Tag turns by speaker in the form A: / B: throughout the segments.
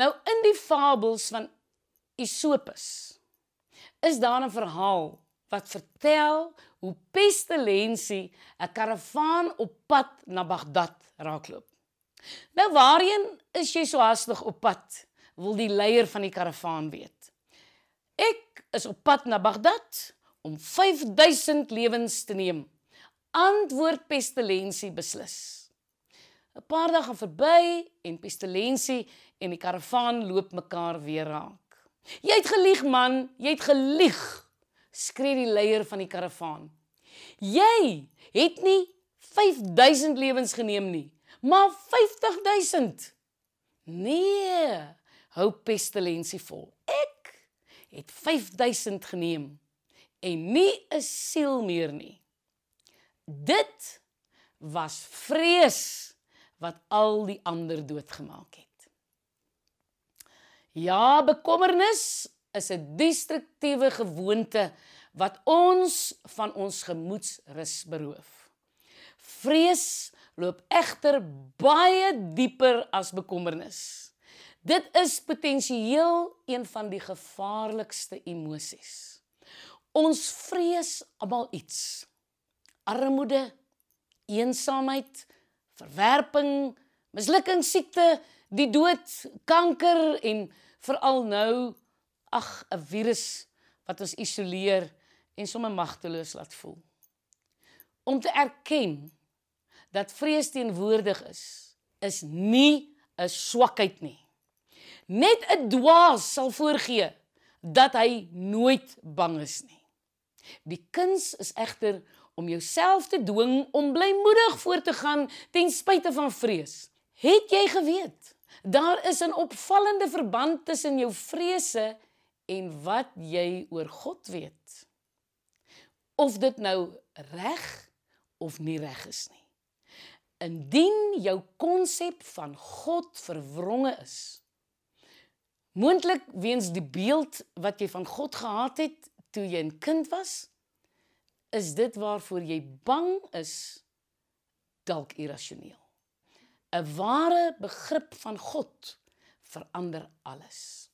A: Nou in die fabels van Aesopus is daar 'n verhaal wat vertel hoe pestilensie 'n karavaan op pad na Bagdad raakloop. Nou waarheen is jy so hastig op pad? Wil die leier van die karavaan weet. Ek is op pad na Bagdad om 5000 lewens te neem. Antwoord pestilensie beslis. 'n Paar dae gaan verby en pestilensie en die karavaan loop mekaar weer raak. Jy het gelieg man, jy het gelieg, skree die leier van die karavaan. Jy het nie 5000 lewens geneem nie, maar 50000. Nee, hou pestilensie vol. Ek het 5000 geneem en nie 'n siel meer nie. Dit was vrees wat al die ander doodgemaak het. Ja, bekommernis is 'n destruktiewe gewoonte wat ons van ons gemoedsrus beroof. Vrees loop egter baie dieper as bekommernis. Dit is potensieel een van die gevaarlikste emosies. Ons vrees almal iets. Armoede, eensaamheid, verwerping, mislukking, siekte, die dood, kanker en veral nou ag 'n virus wat ons isoleer en sommer magteloos laat voel. Om te erken dat vrees teenwoordig is, is nie 'n swakheid nie. Net 'n dwaas sal voorgee dat hy nooit bang is nie. Die kuns is egter om jouself te dwing om blymoedig voort te gaan ten spyte van vrees. Het jy geweet daar is 'n opvallende verband tussen jou vrese en wat jy oor God weet? Of dit nou reg of nie reg is nie. Indien jou konsep van God verwronge is, moontlik weens die beeld wat jy van God gehad het toe jy 'n kind was, is dit waarvoor jy bang is dalk irrasioneel. 'n Ware begrip van God verander alles.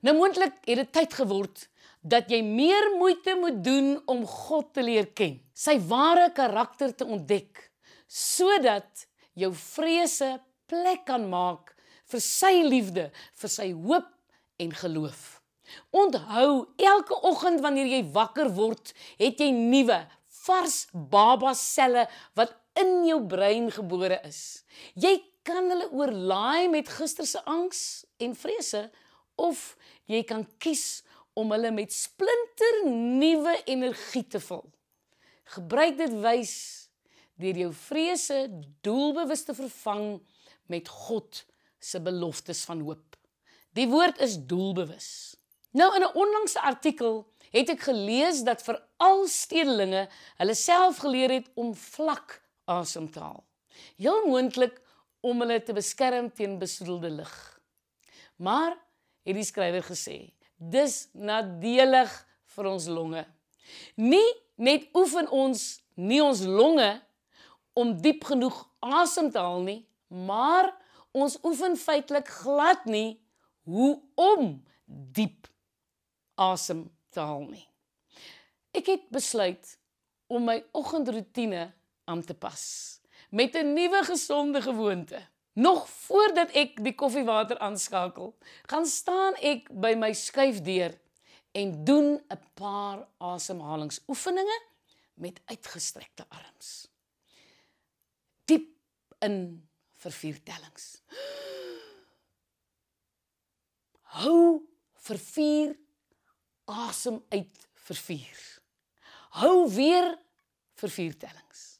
A: Nou moontlik het dit tyd geword dat jy meer moeite moet doen om God te leer ken, sy ware karakter te ontdek, sodat jou vrese plek kan maak vir sy liefde, vir sy hoop en geloof. Onthou, elke oggend wanneer jy wakker word, het jy nuwe, vars baba selle wat in jou brein gebore is. Jy kan hulle oorlaai met gister se angs en vrese of jy kan kies om hulle met splinter nuwe energie te vul. Gebruik dit wys deur jou vrese doelbewus te vervang met God se beloftes van hoop. Die woord is doelbewus. Nou in 'n onlangse artikel het ek gelees dat vir al stedelinge hulle self geleer het om vlak asem te haal. Heel moontlik om hulle te beskerm teen besoedelde lug. Maar het die skrywer gesê, dis nadelig vir ons longe. Nie net oefen ons nie ons longe om diep genoeg asem te haal nie, maar ons oefen feitelik glad nie hoe om diep asem te haal nie. Ek het besluit om my oggendroetine aan te pas met 'n nuwe gesonde gewoonte. Nog voordat ek die koffiewater aanskakel, gaan staan ek by my skuifdeur en doen 'n paar asemhalingsoefeninge met uitgestrekte arms. Diep in vir vier tellings. Hou vir 4 asem uit vir 4. Hou weer vir 4 tellings.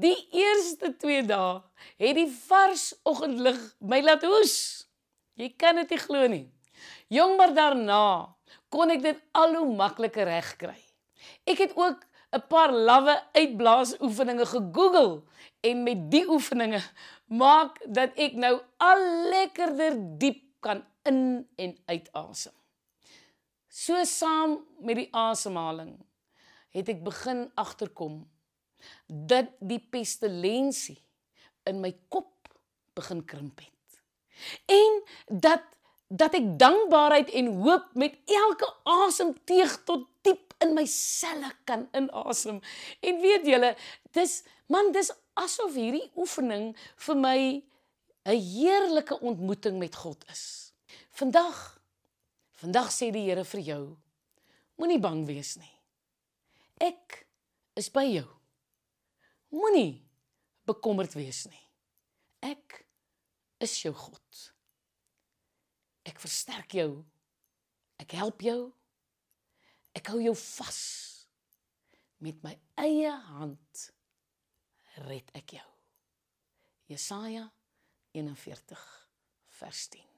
A: Die eerste 2 dae het die vars oggendlig my laat hoes. Jy kan dit nie glo nie. Jong maar daarna kon ek dit al hoe makliker regkry. Ek het ook 'n paar lawwe uitblaas oefeninge gegoogel en met die oefeninge maak dat ek nou al lekkerder diep kan in en uitasem. So saam met die asemhaling het ek begin agterkom dat die pestilensie in my kop begin krimp het. En dat dat ek dankbaarheid en hoop met elke asemteug tot diep in my selle kan inasem. En weet julle, dis man, dis asof hierdie oefening vir my 'n heerlike ontmoeting met God is. Vandag vandag sê die Here vir jou, moenie bang wees nie. Ek is by jou. Moenie bekommerd wees nie. Ek is jou God. Ek versterk jou. Ek help jou. Ek hou jou vas. Met my eie hand red ek jou. Jesaja 41 vers 10.